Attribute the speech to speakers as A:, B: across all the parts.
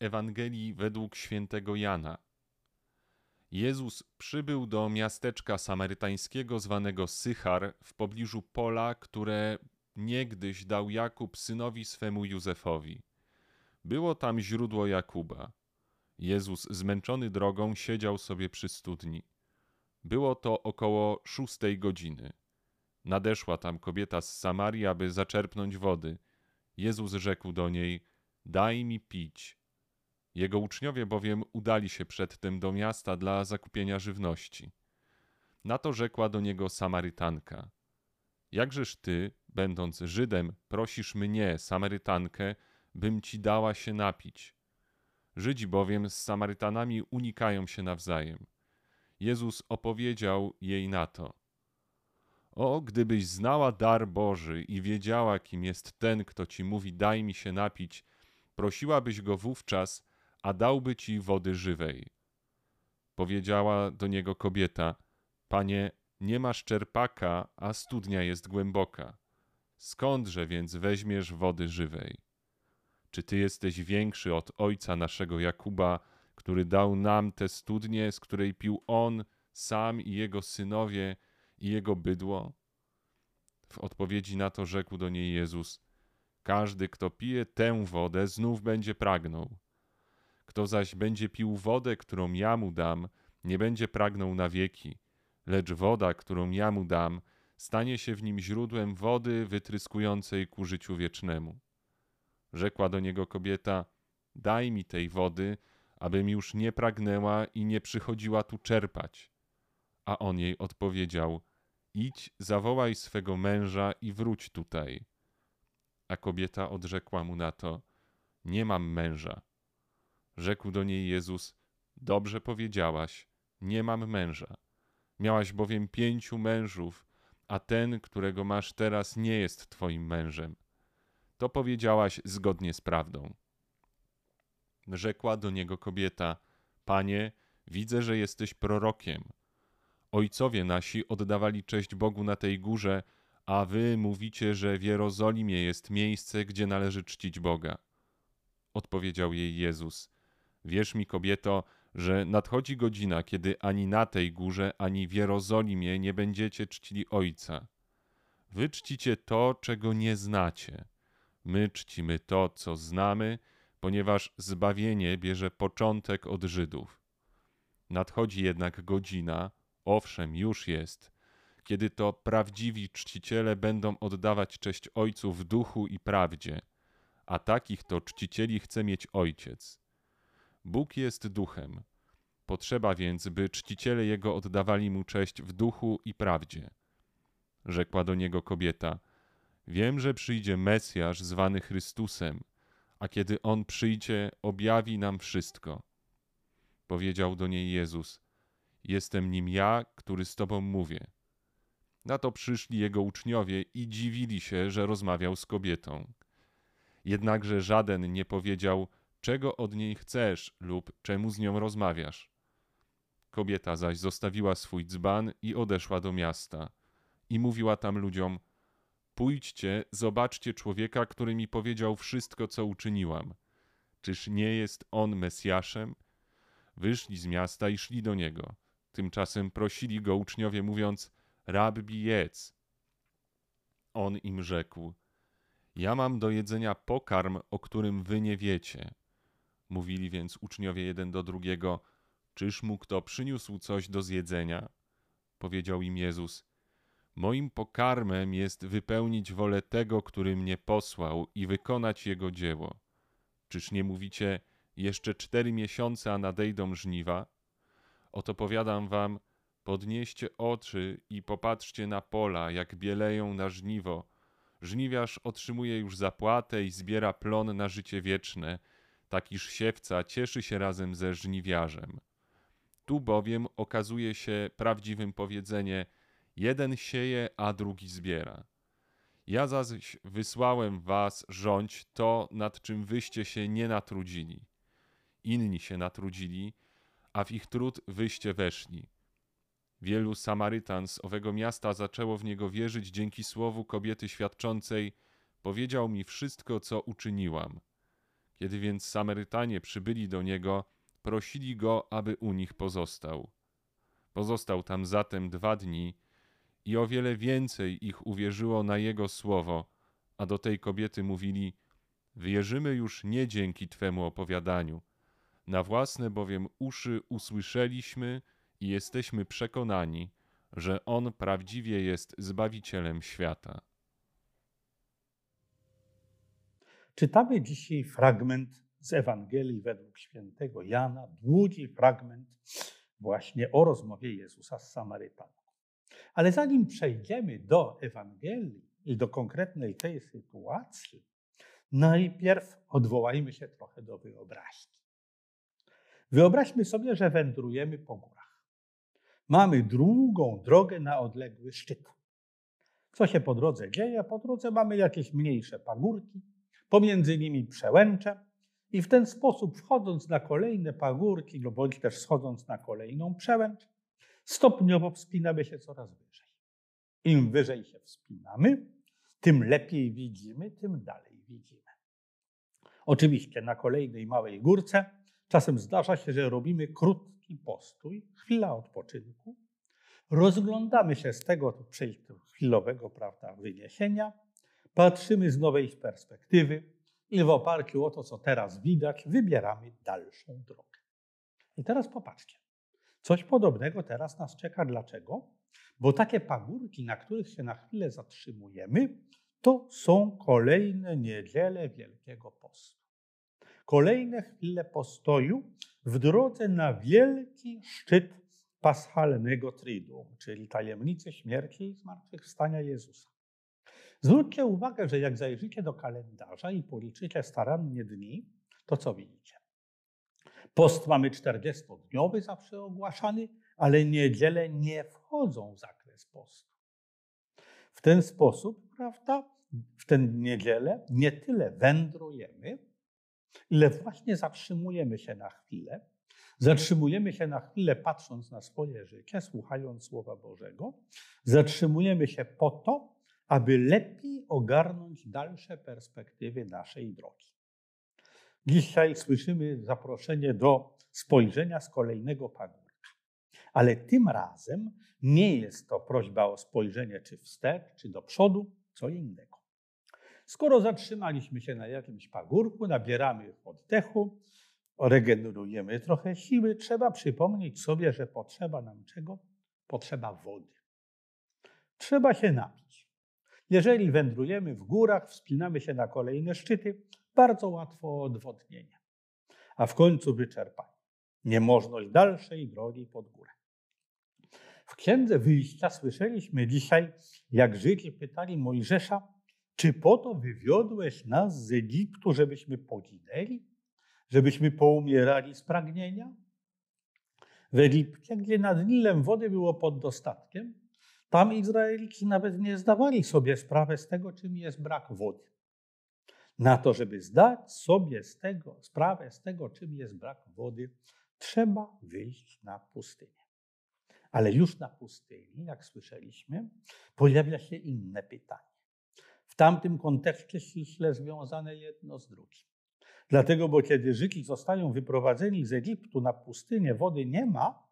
A: Ewangelii według świętego Jana. Jezus przybył do miasteczka samarytańskiego zwanego Sychar w pobliżu pola, które niegdyś dał Jakub synowi swemu Józefowi. Było tam źródło Jakuba. Jezus, zmęczony drogą, siedział sobie przy studni. Było to około szóstej godziny. Nadeszła tam kobieta z Samarii, aby zaczerpnąć wody. Jezus rzekł do niej: Daj mi pić. Jego uczniowie bowiem udali się przedtem do miasta dla zakupienia żywności. Na to rzekła do niego Samarytanka: Jakżeż ty, będąc Żydem, prosisz mnie, Samarytankę, bym ci dała się napić? Żydzi bowiem z Samarytanami unikają się nawzajem. Jezus opowiedział jej na to: O, gdybyś znała dar Boży i wiedziała, kim jest ten, kto ci mówi: Daj mi się napić, prosiłabyś go wówczas, a dałby ci wody żywej. Powiedziała do niego kobieta: Panie, nie masz czerpaka, a studnia jest głęboka. Skądże więc weźmiesz wody żywej? Czy ty jesteś większy od ojca naszego Jakuba, który dał nam tę studnię, z której pił on sam i jego synowie i jego bydło? W odpowiedzi na to rzekł do niej Jezus: Każdy, kto pije tę wodę, znów będzie pragnął. Kto zaś będzie pił wodę, którą ja mu dam, nie będzie pragnął na wieki, lecz woda, którą ja mu dam, stanie się w nim źródłem wody wytryskującej ku życiu wiecznemu. Rzekła do niego kobieta: Daj mi tej wody, abym już nie pragnęła i nie przychodziła tu czerpać. A on jej odpowiedział: Idź, zawołaj swego męża i wróć tutaj. A kobieta odrzekła mu na to: Nie mam męża. Rzekł do niej Jezus: Dobrze powiedziałaś, nie mam męża. Miałaś bowiem pięciu mężów, a ten, którego masz teraz, nie jest twoim mężem. To powiedziałaś zgodnie z prawdą. Rzekła do niego kobieta: Panie, widzę, że jesteś prorokiem. Ojcowie nasi oddawali cześć Bogu na tej górze, a wy mówicie, że w Jerozolimie jest miejsce, gdzie należy czcić Boga. Odpowiedział jej Jezus: Wierz mi, kobieto, że nadchodzi godzina, kiedy ani na tej górze, ani w Jerozolimie nie będziecie czcili Ojca. Wy czcicie to, czego nie znacie. My czcimy to, co znamy, ponieważ zbawienie bierze początek od Żydów. Nadchodzi jednak godzina, owszem, już jest, kiedy to prawdziwi czciciele będą oddawać cześć Ojcu w duchu i prawdzie, a takich to czcicieli chce mieć Ojciec. Bóg jest duchem. Potrzeba więc, by czciciele Jego oddawali Mu cześć w duchu i prawdzie. Rzekła do niego kobieta: Wiem, że przyjdzie Mesjasz zwany Chrystusem, a kiedy On przyjdzie, objawi nam wszystko. Powiedział do niej Jezus: Jestem nim ja, który z Tobą mówię. Na to przyszli Jego uczniowie i dziwili się, że rozmawiał z kobietą. Jednakże żaden nie powiedział, czego od niej chcesz lub czemu z nią rozmawiasz. Kobieta zaś zostawiła swój dzban i odeszła do miasta. I mówiła tam ludziom: Pójdźcie, zobaczcie człowieka, który mi powiedział wszystko, co uczyniłam. Czyż nie jest on Mesjaszem? Wyszli z miasta i szli do niego. Tymczasem prosili go uczniowie, mówiąc: Rabbi, jedz. On im rzekł: Ja mam do jedzenia pokarm, o którym wy nie wiecie. Mówili więc uczniowie jeden do drugiego: Czyż mu kto przyniósł coś do zjedzenia? Powiedział im Jezus: Moim pokarmem jest wypełnić wolę tego, który mnie posłał i wykonać jego dzieło. Czyż nie mówicie, jeszcze cztery miesiące, a nadejdą żniwa? Oto powiadam wam, podnieście oczy i popatrzcie na pola, jak bieleją na żniwo. Żniwiarz otrzymuje już zapłatę i zbiera plon na życie wieczne, takiż siewca cieszy się razem ze żniwiarzem. Tu bowiem okazuje się prawdziwym powiedzenie: jeden sieje, a drugi zbiera. Ja zaś wysłałem was rządź to, nad czym wyście się nie natrudzili. Inni się natrudzili, a w ich trud wyście weszli. Wielu Samarytan z owego miasta zaczęło w niego wierzyć dzięki słowu kobiety świadczącej: Powiedział mi wszystko, co uczyniłam. Kiedy więc Samarytanie przybyli do niego, prosili go, aby u nich pozostał. Pozostał tam zatem dwa dni i o wiele więcej ich uwierzyło na jego słowo, a do tej kobiety mówili: Wierzymy już nie dzięki Twemu opowiadaniu. Na własne bowiem uszy usłyszeliśmy i jesteśmy przekonani, że On prawdziwie jest Zbawicielem świata.
B: Czytamy dzisiaj fragment z Ewangelii według świętego Jana, długi fragment właśnie o rozmowie Jezusa z Samarytaną. Ale zanim przejdziemy do Ewangelii i do konkretnej tej sytuacji, najpierw odwołajmy się trochę do wyobraźni. Wyobraźmy sobie, że wędrujemy po górach. Mamy długą drogę na odległy szczyt. Co się po drodze dzieje? Po drodze mamy jakieś mniejsze pagórki, pomiędzy nimi przełęcze i w ten sposób wchodząc na kolejne pagórki, no bądź też schodząc na kolejną przełęcz, stopniowo wspinamy się coraz wyżej. Im wyżej się wspinamy, tym lepiej widzimy, tym dalej widzimy. Oczywiście na kolejnej małej górce czasem zdarza się, że robimy krótki postój, chwila odpoczynku, rozglądamy się z tego chwilowego prawda, wyniesienia, patrzymy z nowej perspektywy i w oparciu o to, co teraz widać, wybieramy dalszą drogę. I teraz popatrzcie. Coś podobnego teraz nas czeka. Dlaczego? Bo takie pagórki, na których się na chwilę zatrzymujemy, to są kolejne niedziele Wielkiego Postu. Kolejne chwile postoju w drodze na wielki szczyt paschalnego Triduum, czyli tajemnicy śmierci i zmartwychwstania Jezusa. Zwróćcie uwagę, że jak zajrzycie do kalendarza i policzycie starannie dni, to co widzicie? Post mamy 40-dniowy zawsze ogłaszany, ale niedziele nie wchodzą w zakres postu. W ten sposób, prawda, w tę niedzielę nie tyle wędrujemy, ile właśnie zatrzymujemy się na chwilę. Zatrzymujemy się na chwilę, patrząc na swoje życie, słuchając Słowa Bożego. Zatrzymujemy się po to, aby lepiej ogarnąć dalsze perspektywy naszej drogi. Dzisiaj słyszymy zaproszenie do spojrzenia z kolejnego pagórka. Ale tym razem nie jest to prośba o spojrzenie czy wstecz, czy do przodu, co innego. Skoro zatrzymaliśmy się na jakimś pagórku, nabieramy oddechu, regenerujemy trochę siły, trzeba przypomnieć sobie, że potrzeba nam czego? Potrzeba wody. Trzeba się napić. Jeżeli wędrujemy w górach, wspinamy się na kolejne szczyty, bardzo łatwo o odwodnienie. A w końcu wyczerpanie. Niemożność dalszej drogi pod górę. W Księdze Wyjścia słyszeliśmy dzisiaj, jak Żydzi pytali Mojżesza, czy po to wywiodłeś nas z Egiptu, żebyśmy poginęli? Żebyśmy poumierali z pragnienia? W Egipcie, gdzie nad Nilem wody było pod dostatkiem, tam Izraelici nawet nie zdawali sobie sprawy z tego, czym jest brak wody. Na to, żeby zdać sobie z tego, sprawę z tego, czym jest brak wody, trzeba wyjść na pustynię. Ale już na pustyni, jak słyszeliśmy, pojawia się inne pytanie. W tamtym kontekście ściśle związane jedno z drugim. Dlatego, bo kiedy Żydzi zostają wyprowadzeni z Egiptu na pustynię, wody nie ma,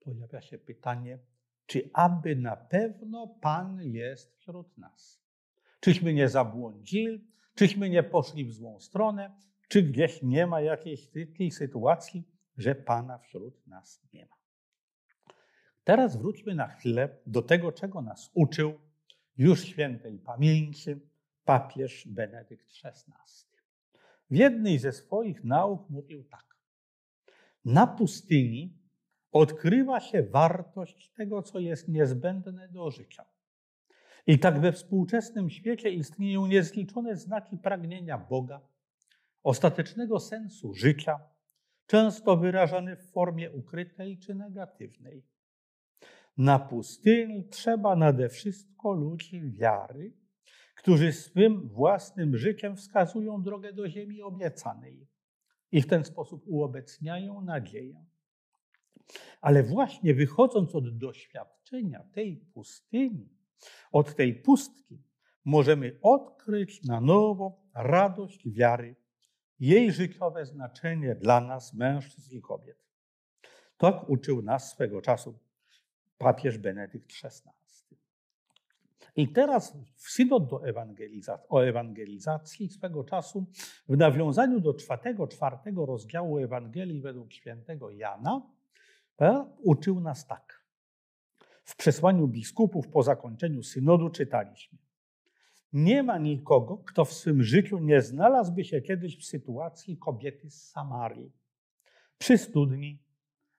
B: pojawia się pytanie, czy aby na pewno Pan jest wśród nas? Czyśmy nie zabłądzili, czyśmy nie poszli w złą stronę, czy gdzieś nie ma jakiejś takiej sytuacji, że Pana wśród nas nie ma. Teraz wróćmy na chwilę do tego, czego nas uczył już świętej pamięci papież Benedykt XVI. W jednej ze swoich nauk mówił tak. Na pustyni odkrywa się wartość tego, co jest niezbędne do życia. I tak we współczesnym świecie istnieją niezliczone znaki pragnienia Boga, ostatecznego sensu życia, często wyrażane w formie ukrytej czy negatywnej. Na pustyni trzeba nade wszystko ludzi wiary, którzy swym własnym życiem wskazują drogę do ziemi obiecanej i w ten sposób uobecniają nadzieję. Ale właśnie wychodząc od doświadczenia tej pustyni, od tej pustki, możemy odkryć na nowo radość wiary jej życiowe znaczenie dla nas, mężczyzn i kobiet. Tak uczył nas swego czasu papież Benedykt XVI. I teraz synod do ewangelizacji, o ewangelizacji swego czasu, w nawiązaniu do czwartego, czwartego rozdziału Ewangelii według świętego Jana, uczył nas tak. W przesłaniu biskupów po zakończeniu synodu czytaliśmy. Nie ma nikogo, kto w swym życiu nie znalazłby się kiedyś w sytuacji kobiety z Samarii. Przy studni,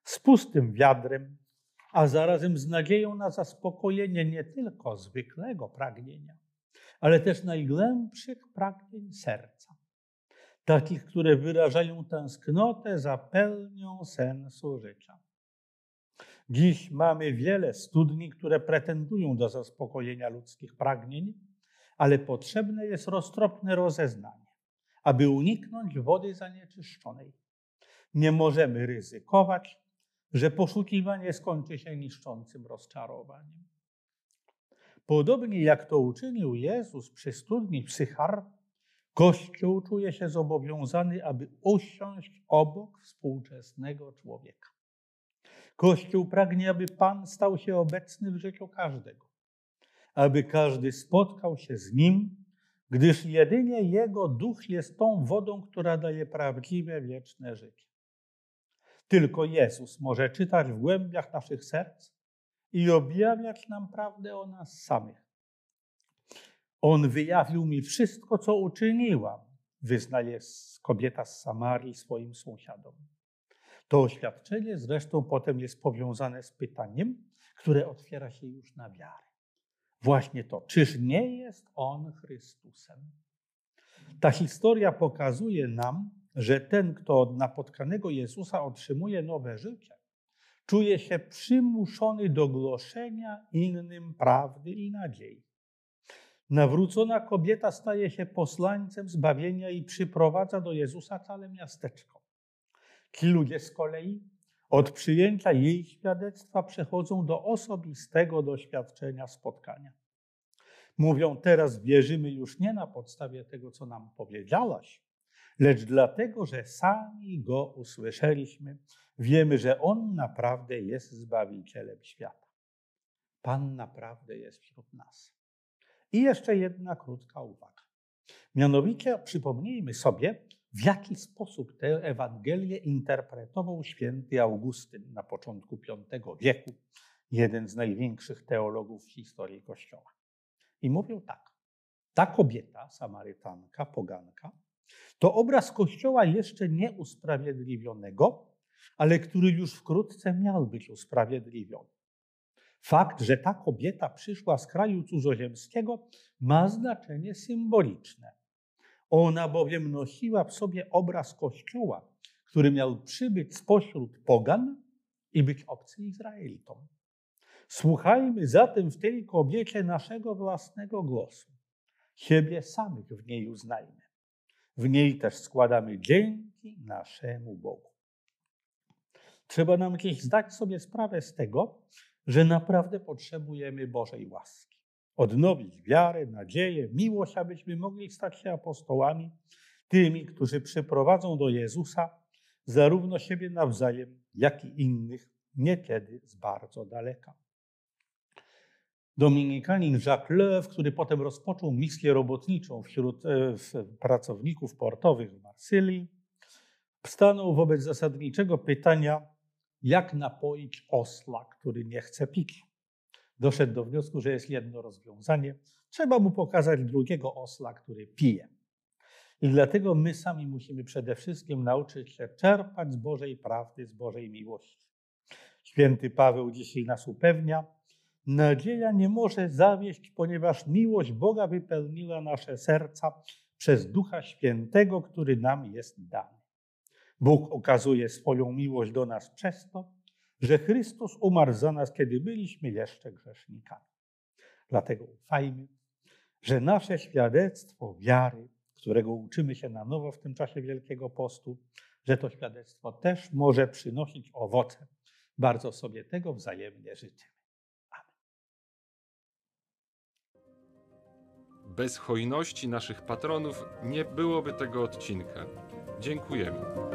B: z pustym wiadrem, a zarazem z nadzieją na zaspokojenie nie tylko zwykłego pragnienia, ale też najgłębszych pragnień serca. Takich, które wyrażają tęsknotę za pełnią sensu życia. Dziś mamy wiele studni, które pretendują do zaspokojenia ludzkich pragnień, ale potrzebne jest roztropne rozeznanie, aby uniknąć wody zanieczyszczonej. Nie możemy ryzykować, że poszukiwanie skończy się niszczącym rozczarowaniem. Podobnie jak to uczynił Jezus przy studni Psychar, Kościół czuje się zobowiązany, aby usiąść obok współczesnego człowieka. Kościół pragnie, aby Pan stał się obecny w życiu każdego, aby każdy spotkał się z Nim, gdyż jedynie Jego duch jest tą wodą, która daje prawdziwe, wieczne życie. Tylko Jezus może czytać w głębiach naszych serc i objawiać nam prawdę o nas samych. On wyjawił mi wszystko, co uczyniłam, wyznaje kobieta z Samarii swoim sąsiadom. To oświadczenie zresztą potem jest powiązane z pytaniem, które otwiera się już na wiarę. Właśnie to, czyż nie jest On Chrystusem? Ta historia pokazuje nam, że ten, kto od napotkanego Jezusa otrzymuje nowe życie, czuje się przymuszony do głoszenia innym prawdy i nadziei. Nawrócona kobieta staje się posłańcem zbawienia i przyprowadza do Jezusa całe miasteczko. Ci ludzie z kolei od przyjęcia jej świadectwa przechodzą do osobistego doświadczenia spotkania. Mówią, teraz wierzymy już nie na podstawie tego, co nam powiedziałaś, lecz dlatego, że sami Go usłyszeliśmy, wiemy, że On naprawdę jest Zbawicielem świata. Pan naprawdę jest wśród nas. I jeszcze jedna krótka uwaga. Mianowicie przypomnijmy sobie, w jaki sposób tę Ewangelię interpretował święty Augustyn na początku V wieku, jeden z największych teologów w historii Kościoła. I mówił tak. Ta kobieta, Samarytanka, poganka, to obraz Kościoła jeszcze nie usprawiedliwionego, ale który już wkrótce miał być usprawiedliwiony. Fakt, że ta kobieta przyszła z kraju cudzoziemskiego, ma znaczenie symboliczne. Ona bowiem nosiła w sobie obraz Kościoła, który miał przybyć spośród pogan i być obcy Izraelitom. Słuchajmy zatem w tej kobiecie naszego własnego głosu. Siebie samych w niej uznajmy. W niej też składamy dzięki naszemu Bogu. Trzeba nam gdzieś zdać sobie sprawę z tego, że naprawdę potrzebujemy Bożej łaski. Odnowić wiarę, nadzieję, miłość, abyśmy mogli stać się apostołami, tymi, którzy przyprowadzą do Jezusa zarówno siebie nawzajem, jak i innych, niekiedy z bardzo daleka. Dominikanin Jacques Lev, który potem rozpoczął misję robotniczą wśród e, pracowników portowych w Marsylii, stanął wobec zasadniczego pytania, jak napoić osla, który nie chce pić. Doszedł do wniosku, że jest jedno rozwiązanie. Trzeba mu pokazać drugiego osla, który pije. I dlatego my sami musimy przede wszystkim nauczyć się czerpać z Bożej prawdy, z Bożej miłości. Święty Paweł dzisiaj nas upewnia, Nadzieja nie może zawieść, ponieważ miłość Boga wypełniła nasze serca przez Ducha Świętego, który nam jest dany. Bóg okazuje swoją miłość do nas przez to, że Chrystus umarł za nas, kiedy byliśmy jeszcze grzesznikami. Dlatego ufajmy, że nasze świadectwo wiary, którego uczymy się na nowo w tym czasie Wielkiego Postu, że to świadectwo też może przynosić owoce. Bardzo sobie tego wzajemnie życzymy.
A: Bez hojności naszych patronów nie byłoby tego odcinka. Dziękujemy.